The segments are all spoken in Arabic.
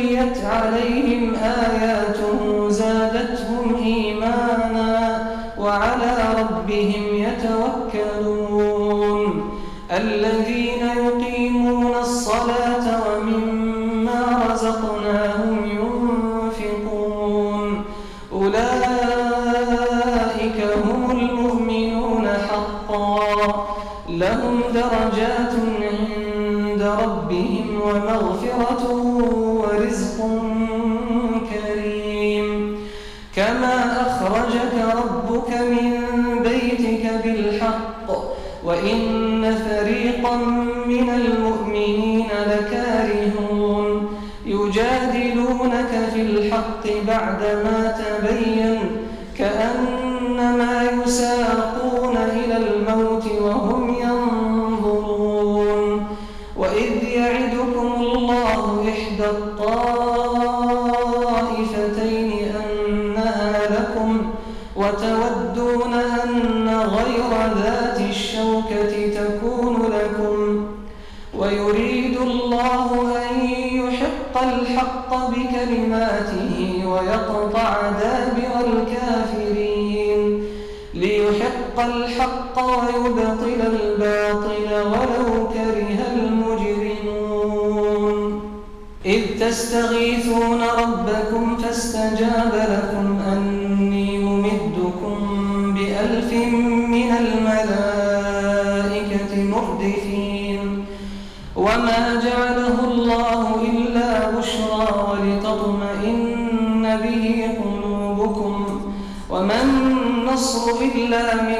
تليت عليهم آياته زادتهم إيمانا وعلى ربهم يتوكلون. من المؤمنين لكارهون. يجادلونك في الحق بعدما تبين كأنما الحق ويبطل الباطل ولو كره المجرمون. إذ تستغيثون ربكم فاستجاب لكم أني ممدكم بألف من الملائكة مردفين. وما جعله الله إلا بشرى ولتطمئن به قلوبكم. وما النصر إلا من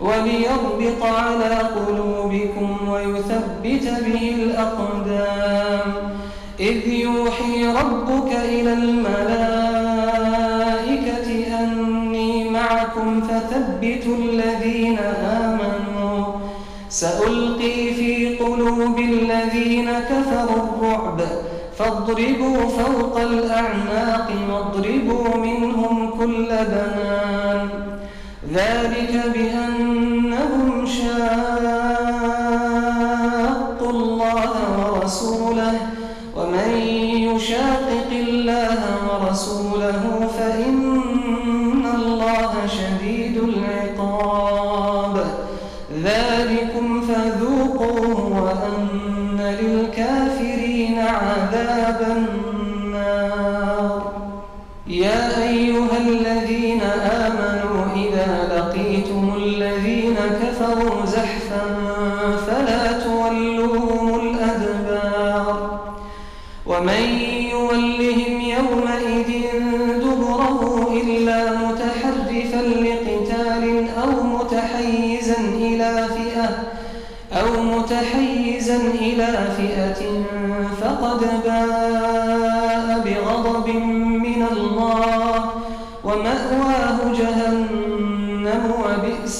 وليربط على قلوبكم ويثبت به الأقدام. إذ يوحي ربك إلى الملائكة أني معكم فثبتوا الذين آمنوا. سألقي في قلوب الذين كفروا الرعب. فاضربوا فوق الأعناق واضربوا منهم كل بنان. ذلك بأنهم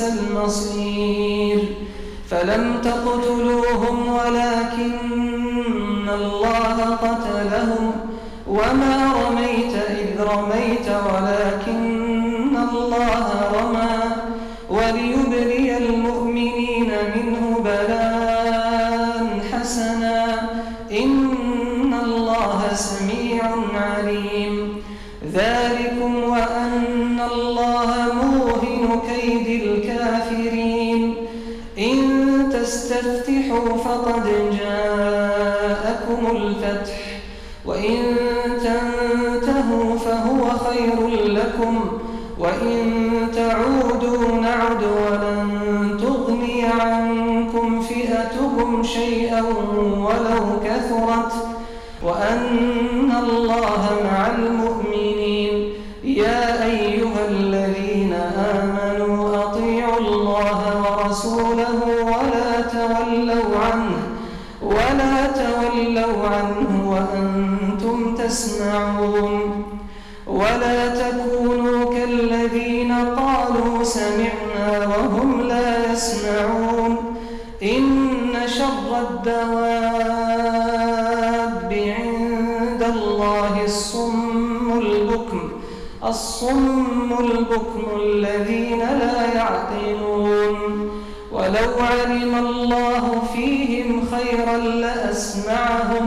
المصير. فلم تقتلوهم ولكن الله قتلهم. وما رميت إذ رميت ولكن الله رمى. وليبلي المؤمنين منه فقد جاءكم الفتح وإن تنتهوا فهو خير لكم وإن الله الصم البكم الصم البكم الذين لا يعقلون. ولو علم الله فيهم خيرا لأسمعهم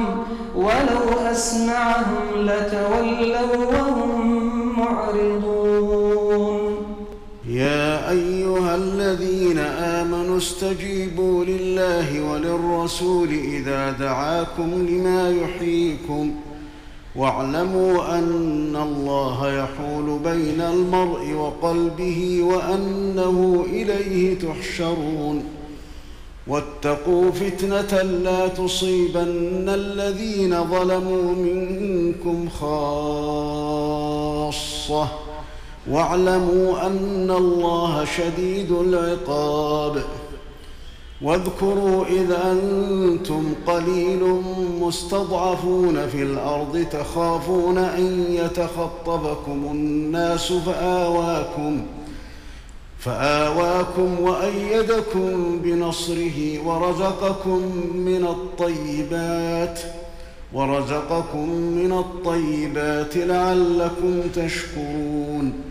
ولو أسمعهم لتولوا وهم معرضون. يا أيها الذين آمنوا استجيبوا لله وللرسول إذا دعاكم لما يحييكم. واعلموا أن الله يحول بين المرء وقلبه وأنه إليه تحشرون. واتقوا فتنة لا تصيبن الذين ظلموا منكم خاصة. واعلموا أن الله شديد العقاب. واذكروا إذ أنتم قليل مستضعفون في الأرض تخافون أن يتخطفكم الناس فآواكم فآواكم وأيدكم بنصره ورزقكم من الطيبات ورزقكم من الطيبات لعلكم تشكرون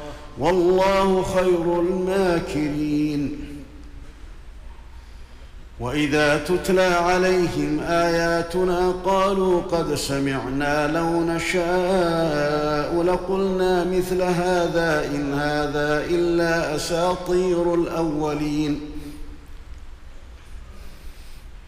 والله خير الماكرين. وإذا تتلى عليهم آياتنا قالوا قد سمعنا لو نشاء لقلنا مثل هذا إن هذا إلا أساطير الأولين.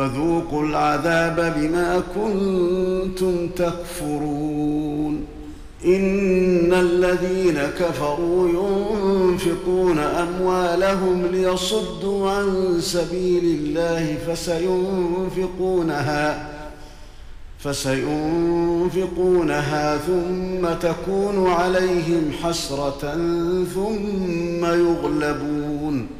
فذوقوا العذاب بما كنتم تكفرون. إن الذين كفروا ينفقون أموالهم ليصدوا عن سبيل الله فسينفقونها فسينفقونها ثم تكون عليهم حسرة ثم يغلبون.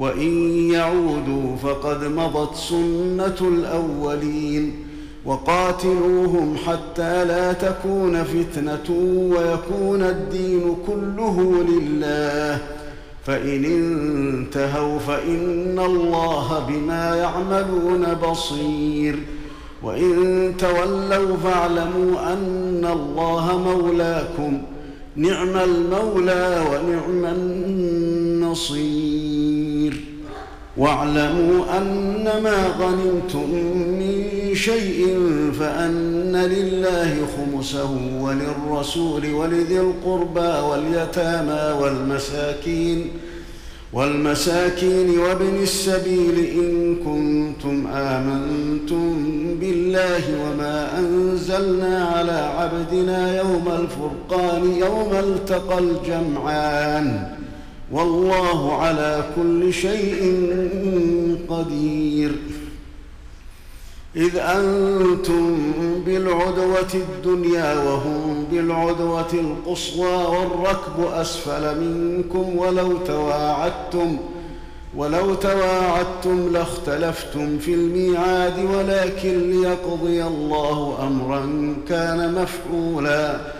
وإن يعودوا فقد مضت سنة الأولين وقاتلوهم حتى لا تكون فتنة ويكون الدين كله لله. فإن انتهوا فإن الله بما يعملون بصير. وإن تولوا فاعلموا أن الله مولاكم نعم المولى ونعم النصير. واعلموا ان ما غنمتم من شيء فأن لله خمسه وللرسول ولذي القربى واليتامى والمساكين والمساكين وابن السبيل إن كنتم آمنتم بالله وما أنزلنا على عبدنا يوم الفرقان يوم التقى الجمعان والله على كل شيء قدير. إذ أنتم بالعدوة الدنيا وهم بالعدوة القصوى والركب أسفل منكم ولو تواعدتم ولو تواعدتم لاختلفتم في الميعاد ولكن ليقضي الله أمرا كان مفعولا.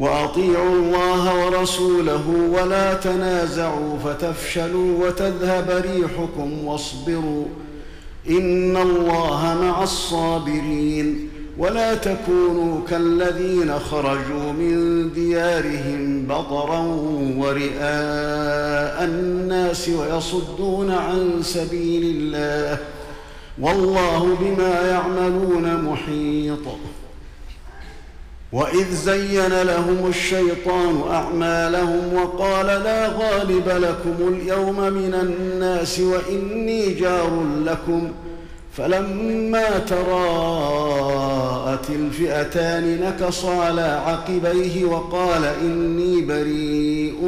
وأطيعوا الله ورسوله ولا تنازعوا فتفشلوا وتذهب ريحكم واصبروا إن الله مع الصابرين ولا تكونوا كالذين خرجوا من ديارهم بطرا ورئاء الناس ويصدون عن سبيل الله والله بما يعملون محيط وإذ زين لهم الشيطان أعمالهم وقال لا غالب لكم اليوم من الناس وإني جار لكم فلما تراءت الفئتان نكص على عقبيه وقال إني بريء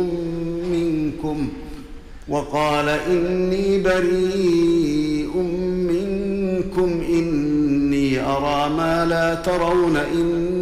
منكم وقال إني بريء منكم إني أرى ما لا ترون اني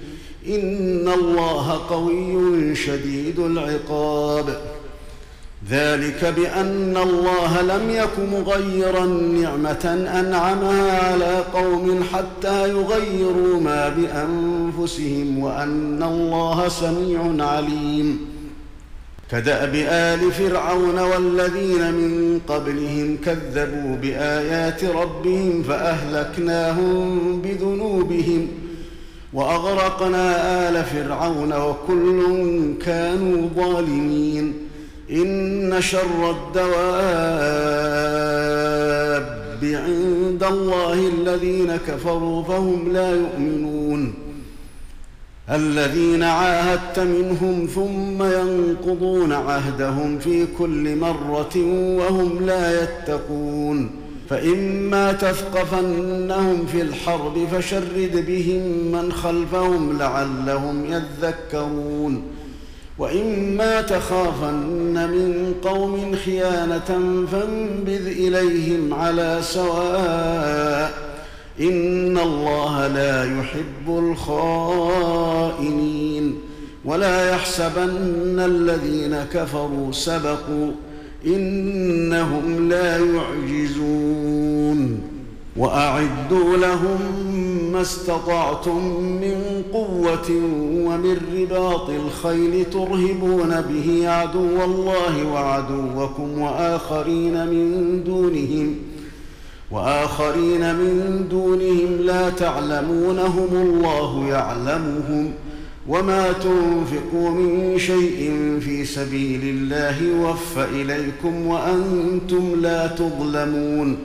إن الله قوي شديد العقاب. ذلك بأن الله لم يك مغيرا نعمه أنعمها على قوم حتى يغيروا ما بأنفسهم وأن الله سميع عليم. كدأب آل فرعون والذين من قبلهم كذبوا بآيات ربهم فأهلكناهم بذنوبهم وأغرقنا آل فرعون وكل كانوا ظالمين. إن شر الدواب عند الله الذين كفروا فهم لا يؤمنون. الذين عاهدت منهم ثم ينقضون عهدهم في كل مرة وهم لا يتقون. فإما تثقفنهم في الحرب فشرد بهم من خلفهم لعلهم يذكرون. وإما تخافن من قوم خيانة فانبذ إليهم على سواء. إن الله لا يحب الخائنين. ولا يحسبن الذين كفروا سبقوا. إنهم لا يعجزون وأعدوا لهم ما استطعتم من قوة ومن رباط الخيل ترهبون به عدو الله وعدوكم وآخرين من دونهم وآخرين من دونهم لا تعلمونهم الله يعلمهم وما تنفقوا من شيء في سبيل الله يوفى اليكم وأنتم لا تظلمون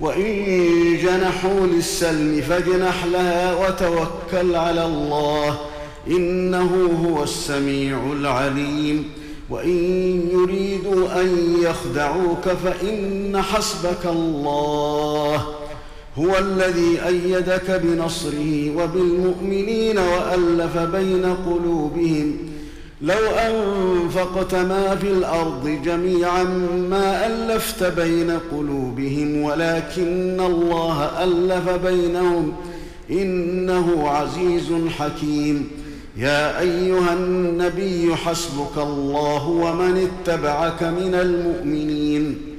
وان جنحوا للسلم فاجنح لها وتوكل على الله انه هو السميع العليم وان يريدوا ان يخدعوك فان حسبك الله هو الذي أيدك بنصره وبالمؤمنين وألف بين قلوبهم. لو أنفقت ما في الأرض جميعا ما ألفت بين قلوبهم ولكن الله ألف بينهم. إنه عزيز حكيم. يا أيها النبي حسبك الله ومن اتبعك من المؤمنين.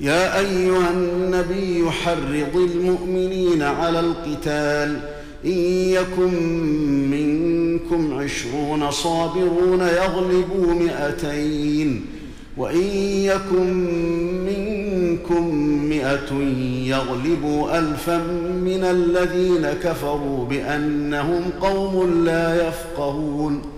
يا أيها النبي حرض المؤمنين على القتال. إن يكن منكم عشرون صابرون يغلبوا مئتين. وإن يكن منكم مئة يغلبوا ألفا من الذين كفروا بأنهم قوم لا يفقهون.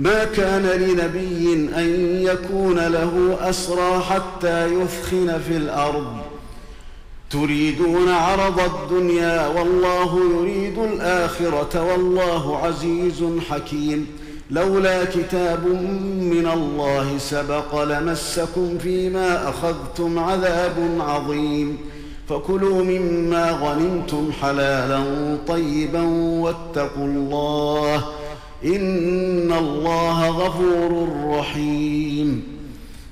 ما كان لنبي أن يكون له أسرى حتى يثخن في الأرض. تريدون عرض الدنيا والله يريد الآخرة والله عزيز حكيم. لولا كتاب من الله سبق لمسكم فيما أخذتم عذاب عظيم. فكلوا مما غنمتم حلالا طيبا واتقوا الله ان الله غفور رحيم.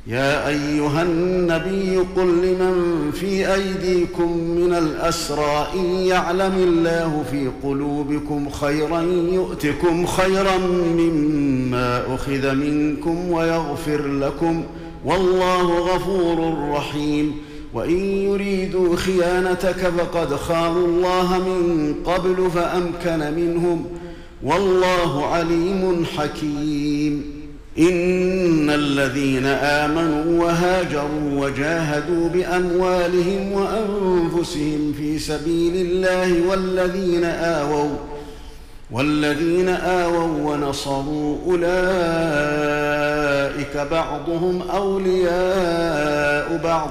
يا ايها النبي قل لمن في ايديكم من الاسرى ان يعلم الله في قلوبكم خيرا يؤتكم خيرا مما اخذ منكم ويغفر لكم والله غفور رحيم. وان يريدوا خيانتك فقد خانوا الله من قبل فامكن منهم والله عليم حكيم. إن الذين آمنوا وهاجروا وجاهدوا بأموالهم وأنفسهم في سبيل الله والذين آووا والذين آووا ونصروا أولئك بعضهم أولياء بعض.